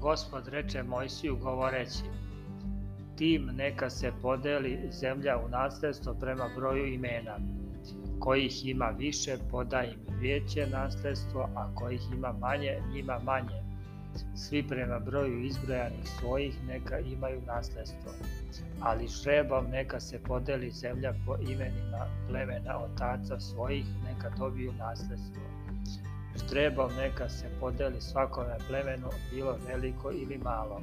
gospod reče Mojsiju govoreći, tim neka se podeli zemlja u nasledstvo prema broju imena. Kojih ima više, podaj im veće nasledstvo, a kojih ima manje, njima manje. Svi prema broju izbrojanih svojih neka imaju nasledstvo. Ali šrebom neka se podeli zemlja po imenima plemena otaca svojih, neka dobiju nasledstvo. Štrebom neka se podeli svakome plemenu, bilo veliko ili malo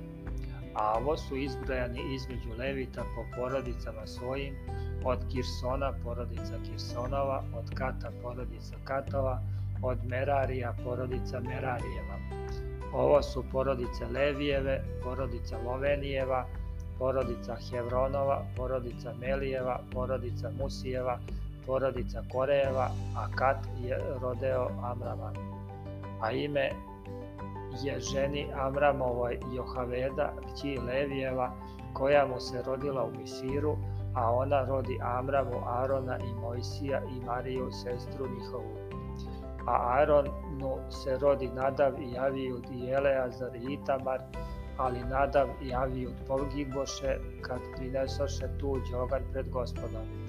a ovo su izbrojani između Levita po porodicama svojim, od Kirsona porodica Kirsonova, od Kata porodica Katova, od Merarija porodica Merarijeva. Ovo su porodice Levijeve, porodica Lovenijeva, porodica Hevronova, porodica Melijeva, porodica Musijeva, porodica Korejeva, a Kat je rodeo Amrama. A ime je ženi Amramovoj Johaveda, kći Levijeva, koja mu se rodila u Misiru, a ona rodi Amramu, Arona i Mojsija i Mariju, sestru njihovu. A Aronu se rodi Nadav i Avijud i Eleazar i Itamar, ali Nadav i Avijud pogiboše kad prinesoše tuđ oganj pred gospodom.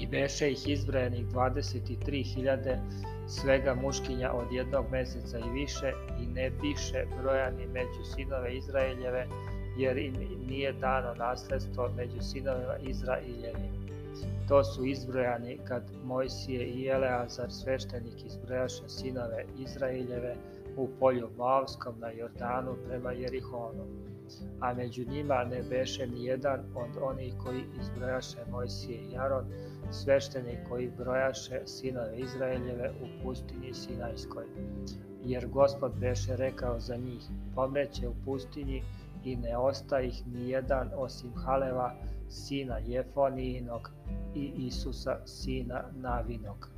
I beše ih izbrojenih 23.000 svega muškinja od jednog meseca i više i ne biše brojani među sinove Izraeljeve, jer im nije dano nasledstvo među sinovima Izraeljevim. To su izbrojani kad Mojsije i Eleazar sveštenik izbrojaše sinove Izraeljeve u polju Moavskom na Jordanu prema Jerihonu. A među njima ne beše ni jedan od onih koji izbrojaše Mojsije i Aron, svešteni koji brojaše sinove Izraeljeve u pustinji Sinajskoj. Jer gospod beše rekao za njih, pomreće u pustinji i ne osta ih ni jedan osim Haleva, sina Jefonijinog i Isusa, sina Navinog.